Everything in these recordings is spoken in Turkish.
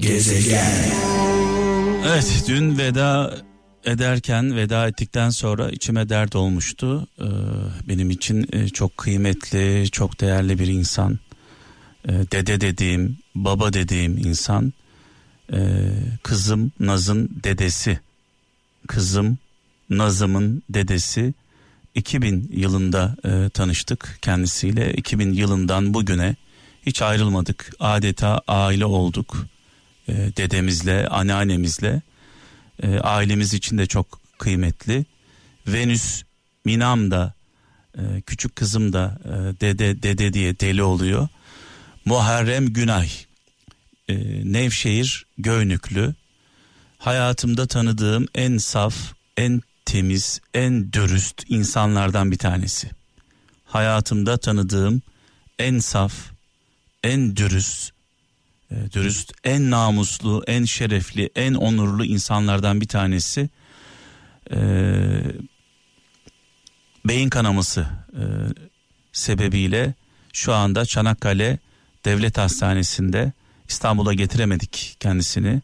Gezegen. Evet dün veda ederken veda ettikten sonra içime dert olmuştu. Ee, benim için e, çok kıymetli, çok değerli bir insan. Ee, dede dediğim, baba dediğim insan. Ee, kızım Naz'ın dedesi. Kızım Nazım'ın dedesi. 2000 yılında e, tanıştık kendisiyle. 2000 yılından bugüne hiç ayrılmadık. Adeta aile olduk. E, dedemizle, anneannemizle. E, ailemiz için de çok kıymetli. Venüs Minam da e, küçük kızım da e, dede dede diye deli oluyor. Muharrem Günay e, Nevşehir Göynüklü hayatımda tanıdığım en saf, en temiz, en dürüst insanlardan bir tanesi. Hayatımda tanıdığım en saf, en dürüst, dürüst, en namuslu, en şerefli, en onurlu insanlardan bir tanesi. Ee, beyin kanaması e, sebebiyle şu anda Çanakkale Devlet Hastanesi'nde İstanbul'a getiremedik kendisini.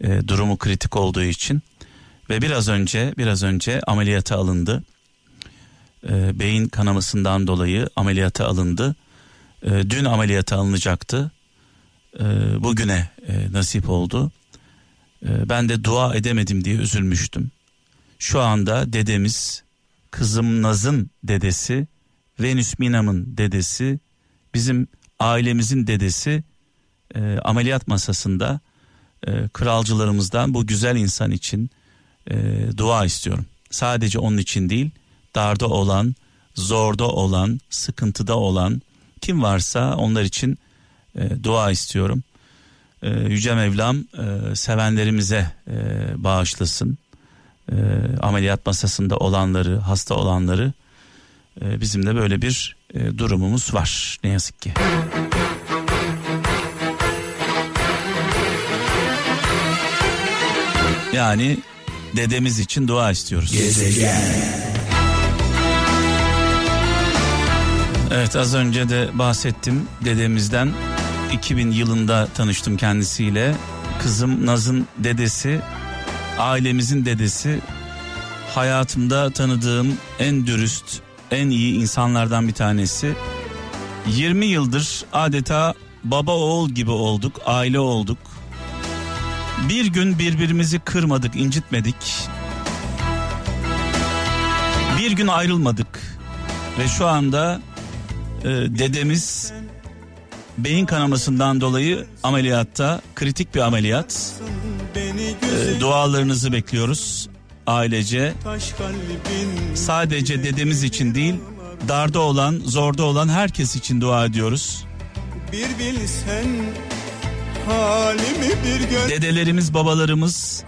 E, durumu kritik olduğu için ve biraz önce biraz önce ameliyata alındı. E, beyin kanamasından dolayı ameliyata alındı. E, dün ameliyata alınacaktı. E, bugüne e, nasip oldu. E, ben de dua edemedim diye üzülmüştüm. Şu anda dedemiz, kızım Naz'ın dedesi, Venüs Minam'ın dedesi, bizim ailemizin dedesi ameliyat masasında kralcılarımızdan bu güzel insan için dua istiyorum. Sadece onun için değil, darda olan, zorda olan, sıkıntıda olan kim varsa onlar için e, dua istiyorum. E, Yüce Mevlam e, sevenlerimize e, bağışlasın. E, ameliyat masasında olanları, hasta olanları e, bizim de böyle bir e, durumumuz var ne yazık ki. Yani dedemiz için dua istiyoruz. Gezegen. Evet az önce de bahsettim dedemizden 2000 yılında tanıştım kendisiyle. Kızım Naz'ın dedesi, ailemizin dedesi. Hayatımda tanıdığım en dürüst, en iyi insanlardan bir tanesi. 20 yıldır adeta baba oğul gibi olduk, aile olduk. Bir gün birbirimizi kırmadık, incitmedik. Bir gün ayrılmadık. Ve şu anda e, dedemiz beyin kanamasından dolayı ameliyatta, kritik bir ameliyat. E, dualarınızı bekliyoruz ailece. Sadece dedemiz için değil, darda olan, zorda olan herkes için dua ediyoruz. Bir bilsen halimi bir gör Dedelerimiz, babalarımız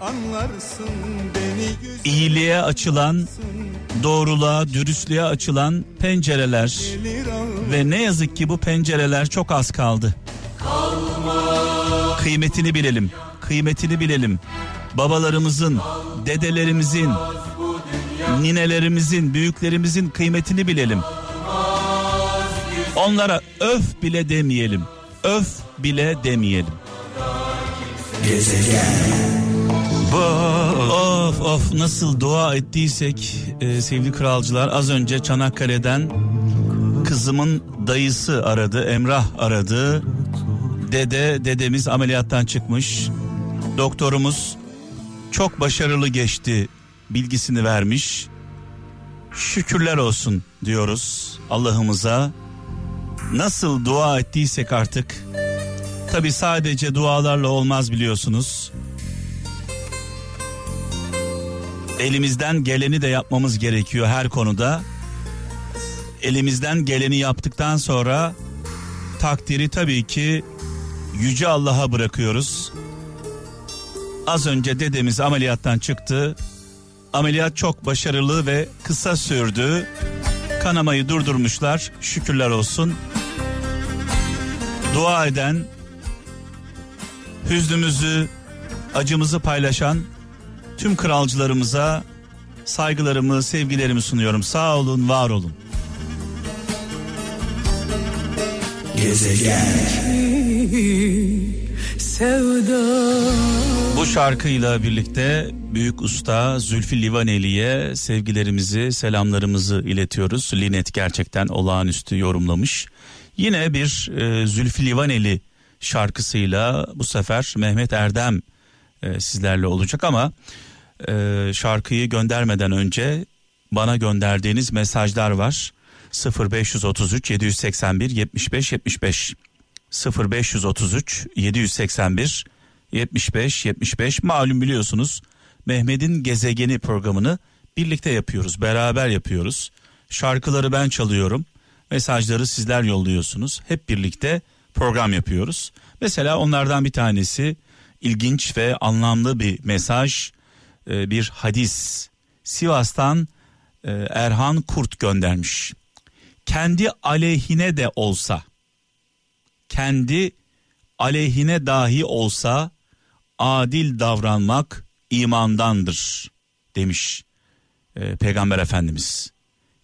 iyiliğe açılan, doğruluğa, dürüstlüğe açılan pencereler ve ne yazık ki bu pencereler çok az kaldı. Kıymetini bilelim, kıymetini bilelim. Babalarımızın, dedelerimizin, ninelerimizin, büyüklerimizin kıymetini bilelim. Onlara öf bile demeyelim. Öf bile demeyelim. Gezegen. Of of nasıl dua ettiysek e, sevgili kralcılar az önce Çanakkale'den kızımın dayısı aradı Emrah aradı. Dede dedemiz ameliyattan çıkmış. Doktorumuz çok başarılı geçti bilgisini vermiş. Şükürler olsun diyoruz Allah'ımıza. Nasıl dua ettiysek artık tabi sadece dualarla olmaz biliyorsunuz. Elimizden geleni de yapmamız gerekiyor her konuda. Elimizden geleni yaptıktan sonra takdiri tabii ki yüce Allah'a bırakıyoruz. Az önce dedemiz ameliyattan çıktı. Ameliyat çok başarılı ve kısa sürdü. Kanamayı durdurmuşlar. Şükürler olsun. Dua eden, hüznümüzü, acımızı paylaşan tüm kralcılarımıza saygılarımı, sevgilerimi sunuyorum. Sağ olun, var olun. Gezegen. sevda Bu şarkıyla birlikte büyük usta Zülfü Livaneli'ye sevgilerimizi, selamlarımızı iletiyoruz. Linet gerçekten olağanüstü yorumlamış. Yine bir e, Zülfü Livaneli şarkısıyla bu sefer Mehmet Erdem e, sizlerle olacak ama e, şarkıyı göndermeden önce bana gönderdiğiniz mesajlar var. 0533 781 75 75 0533 781 75 75 malum biliyorsunuz Mehmet'in gezegeni programını birlikte yapıyoruz beraber yapıyoruz. Şarkıları ben çalıyorum mesajları sizler yolluyorsunuz. Hep birlikte program yapıyoruz. Mesela onlardan bir tanesi ilginç ve anlamlı bir mesaj e, bir hadis. Sivas'tan e, Erhan Kurt göndermiş kendi aleyhine de olsa kendi aleyhine dahi olsa adil davranmak imandandır demiş e, Peygamber Efendimiz.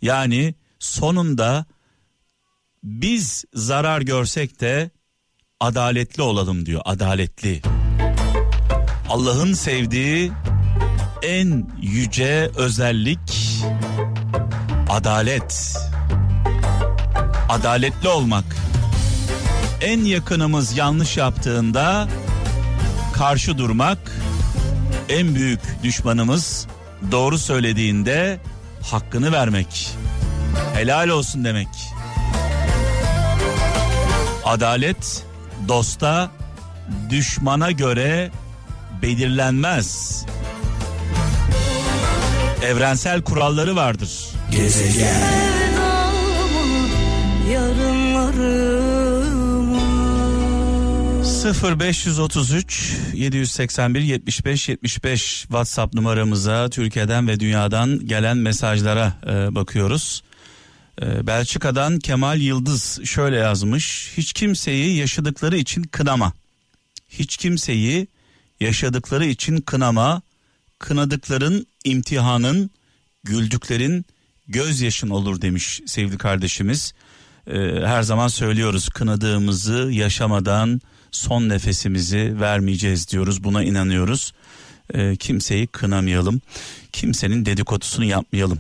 Yani sonunda biz zarar görsek de adaletli olalım diyor adaletli. Allah'ın sevdiği en yüce özellik adalet. Adaletli olmak. En yakınımız yanlış yaptığında karşı durmak, en büyük düşmanımız doğru söylediğinde hakkını vermek. Helal olsun demek. Adalet dosta, düşmana göre belirlenmez. Evrensel kuralları vardır. Gezegen. Yarınlarımı 0533 781 75 75 WhatsApp numaramıza Türkiye'den ve dünyadan gelen mesajlara e, bakıyoruz. E, Belçika'dan Kemal Yıldız şöyle yazmış. Hiç kimseyi yaşadıkları için kınama. Hiç kimseyi yaşadıkları için kınama. Kınadıkların imtihanın, güldüklerin gözyaşın olur demiş sevgili kardeşimiz. E, her zaman söylüyoruz kınadığımızı yaşamadan son nefesimizi vermeyeceğiz diyoruz buna inanıyoruz. E, kimseyi kınamayalım kimsenin dedikodusunu yapmayalım.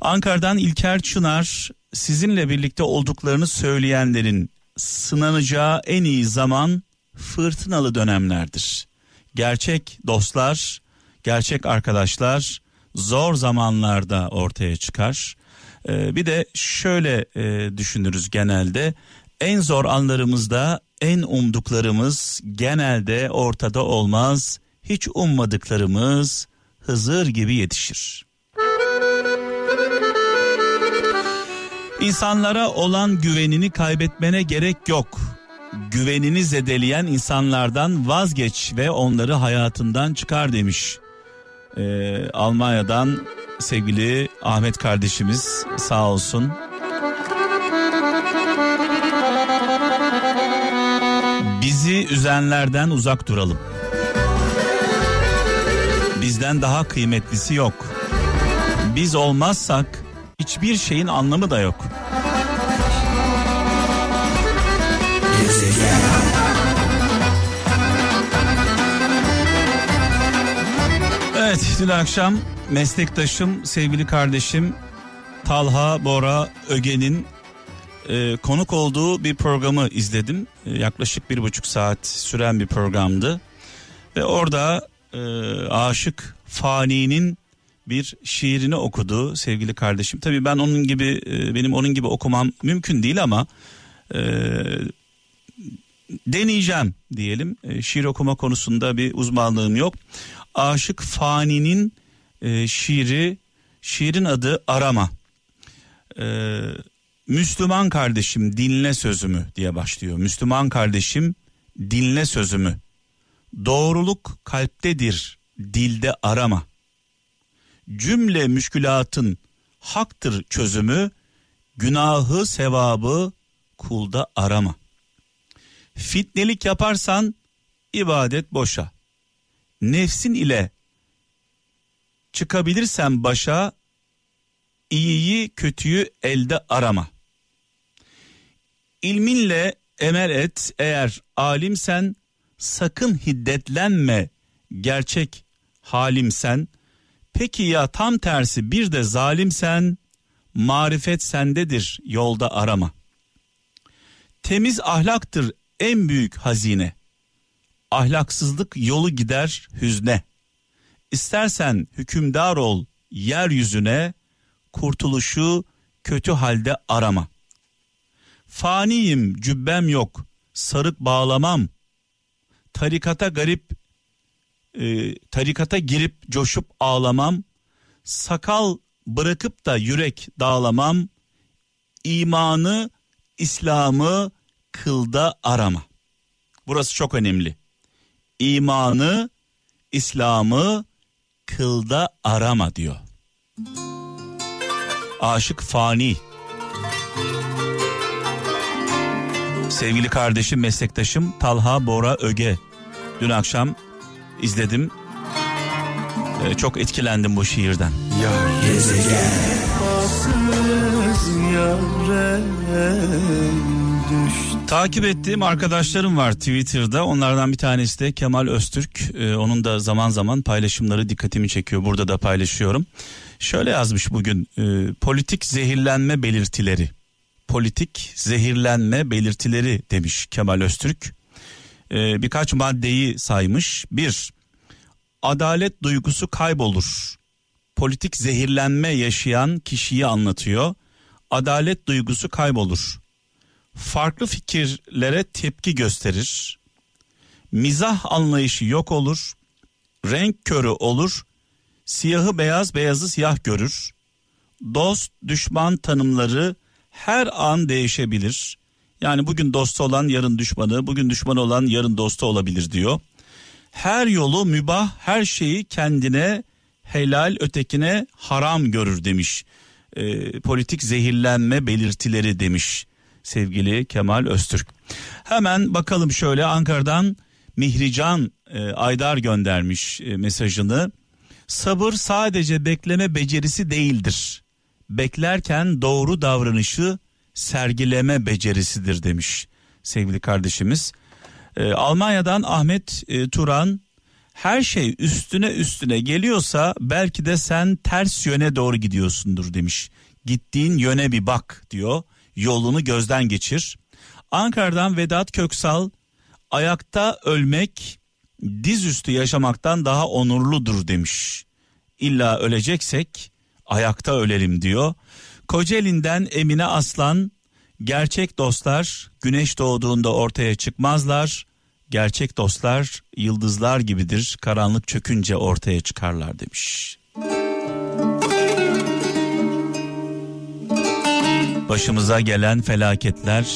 Ankara'dan İlker Çınar sizinle birlikte olduklarını söyleyenlerin sınanacağı en iyi zaman fırtınalı dönemlerdir. Gerçek dostlar, gerçek arkadaşlar zor zamanlarda ortaya çıkar. Ee, bir de şöyle e, düşünürüz genelde en zor anlarımızda en umduklarımız genelde ortada olmaz. Hiç ummadıklarımız Hızır gibi yetişir. İnsanlara olan güvenini kaybetmene gerek yok. Güvenini zedeleyen insanlardan vazgeç ve onları hayatından çıkar demiş. Ee, Almanya'dan sevgili Ahmet kardeşimiz sağ olsun. Bizi üzenlerden uzak duralım. Bizden daha kıymetlisi yok. Biz olmazsak hiçbir şeyin anlamı da yok. Dün akşam meslektaşım sevgili kardeşim Talha Bora Öge'nin e, konuk olduğu bir programı izledim. E, yaklaşık bir buçuk saat süren bir programdı. Ve orada e, Aşık Fani'nin bir şiirini okudu sevgili kardeşim. Tabii ben onun gibi e, benim onun gibi okumam mümkün değil ama e, deneyeceğim diyelim. E, şiir okuma konusunda bir uzmanlığım yok. Aşık Fani'nin e, şiiri, şiirin adı Arama. E, Müslüman kardeşim dinle sözümü diye başlıyor. Müslüman kardeşim dinle sözümü. Doğruluk kalptedir, dilde arama. Cümle müşkülatın haktır çözümü, günahı sevabı kulda arama. Fitnelik yaparsan ibadet boşa. Nefsin ile çıkabilirsen başa, iyiyi kötüyü elde arama. İlminle emel et eğer alimsen sakın hiddetlenme gerçek halimsen. Peki ya tam tersi bir de zalimsen marifet sendedir yolda arama. Temiz ahlaktır en büyük hazine. Ahlaksızlık yolu gider hüzne. İstersen hükümdar ol yeryüzüne, kurtuluşu kötü halde arama. Faniyim cübbem yok, sarık bağlamam. Tarikata garip, e, tarikata girip coşup ağlamam. Sakal bırakıp da yürek dağlamam. İmanı, İslam'ı kılda arama. Burası çok önemli. İmanı, İslam'ı kılda arama diyor. Aşık fani. Sevgili kardeşim, meslektaşım Talha Bora Öge. Dün akşam izledim. Ee, çok etkilendim bu şiirden. Gezegen. Takip ettiğim arkadaşlarım var Twitter'da. Onlardan bir tanesi de Kemal Öztürk. Ee, onun da zaman zaman paylaşımları dikkatimi çekiyor. Burada da paylaşıyorum. Şöyle yazmış bugün. e, politik zehirlenme belirtileri. Politik zehirlenme belirtileri demiş Kemal Öztürk. Ee, birkaç maddeyi saymış. Bir, adalet duygusu kaybolur. Politik zehirlenme yaşayan kişiyi anlatıyor. Adalet duygusu kaybolur farklı fikirlere tepki gösterir. Mizah anlayışı yok olur. Renk körü olur. Siyahı beyaz, beyazı siyah görür. Dost, düşman tanımları her an değişebilir. Yani bugün dostu olan yarın düşmanı, bugün düşmanı olan yarın dostu olabilir diyor. Her yolu mübah, her şeyi kendine helal, ötekine haram görür demiş. Ee, politik zehirlenme belirtileri demiş sevgili Kemal Öztürk. Hemen bakalım şöyle Ankara'dan Mihrican e, Aydar göndermiş e, mesajını. Sabır sadece bekleme becerisi değildir. Beklerken doğru davranışı sergileme becerisidir demiş sevgili kardeşimiz. E, Almanya'dan Ahmet e, Turan her şey üstüne üstüne geliyorsa belki de sen ters yöne doğru gidiyorsundur demiş. Gittiğin yöne bir bak diyor yolunu gözden geçir. Ankara'dan Vedat Köksal ayakta ölmek dizüstü yaşamaktan daha onurludur demiş. İlla öleceksek ayakta ölelim diyor. Kocaeli'nden Emine Aslan gerçek dostlar güneş doğduğunda ortaya çıkmazlar. Gerçek dostlar yıldızlar gibidir karanlık çökünce ortaya çıkarlar demiş. Başımıza gelen felaketler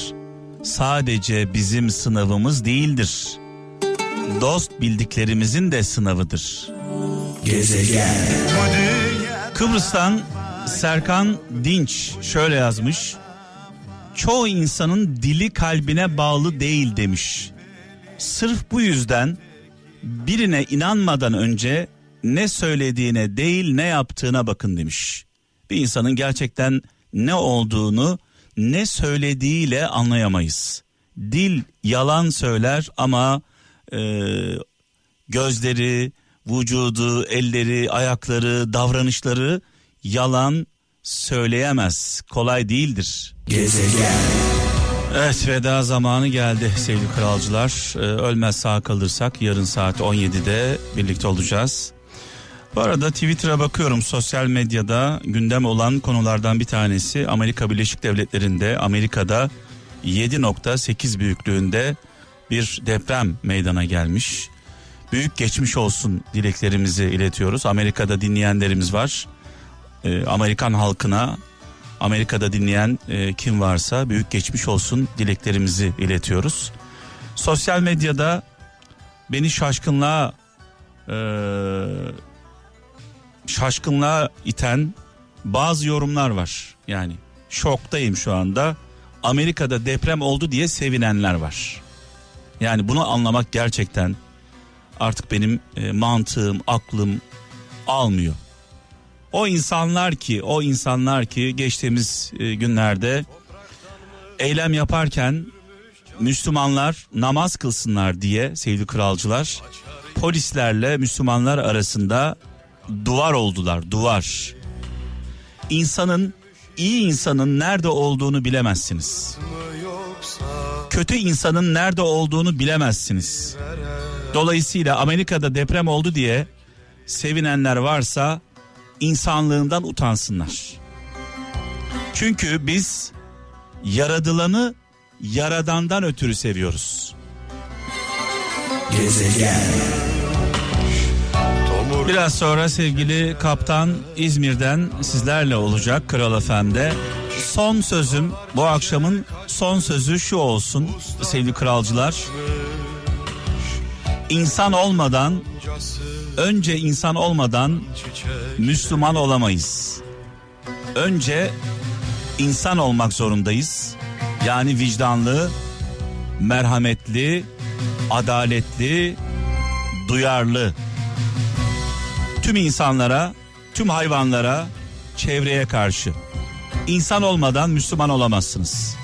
sadece bizim sınavımız değildir. Dost bildiklerimizin de sınavıdır. Gezegen. Kıbrıs'tan Serkan Dinç şöyle yazmış. Çoğu insanın dili kalbine bağlı değil demiş. Sırf bu yüzden birine inanmadan önce ne söylediğine değil ne yaptığına bakın demiş. Bir insanın gerçekten ne olduğunu ne söylediğiyle anlayamayız. Dil yalan söyler ama e, gözleri, vücudu, elleri, ayakları, davranışları yalan söyleyemez. Kolay değildir. Gezegen. Evet veda zamanı geldi sevgili kralcılar. Ee, ölmez sağ kalırsak yarın saat 17'de birlikte olacağız. Bu arada Twitter'a bakıyorum sosyal medyada gündem olan konulardan bir tanesi Amerika Birleşik Devletleri'nde Amerika'da 7.8 büyüklüğünde bir deprem meydana gelmiş. Büyük geçmiş olsun dileklerimizi iletiyoruz. Amerika'da dinleyenlerimiz var. Ee, Amerikan halkına Amerika'da dinleyen e, kim varsa büyük geçmiş olsun dileklerimizi iletiyoruz. Sosyal medyada beni şaşkınlığa e, şaşkınlığa iten bazı yorumlar var. Yani şoktayım şu anda. Amerika'da deprem oldu diye sevinenler var. Yani bunu anlamak gerçekten artık benim e, mantığım, aklım almıyor. O insanlar ki, o insanlar ki geçtiğimiz e, günlerde eylem yaparken Müslümanlar namaz kılsınlar diye sevgili kralcılar polislerle Müslümanlar arasında duvar oldular duvar. İnsanın iyi insanın nerede olduğunu bilemezsiniz. Kötü insanın nerede olduğunu bilemezsiniz. Dolayısıyla Amerika'da deprem oldu diye sevinenler varsa insanlığından utansınlar. Çünkü biz yaradılanı yaradandan ötürü seviyoruz. Gezegen. Biraz sonra sevgili kaptan İzmir'den sizlerle olacak Kral FM'de. Son sözüm bu akşamın son sözü şu olsun sevgili kralcılar. İnsan olmadan önce insan olmadan Müslüman olamayız. Önce insan olmak zorundayız. Yani vicdanlı, merhametli, adaletli, duyarlı. Tüm insanlara, tüm hayvanlara, çevreye karşı. İnsan olmadan Müslüman olamazsınız.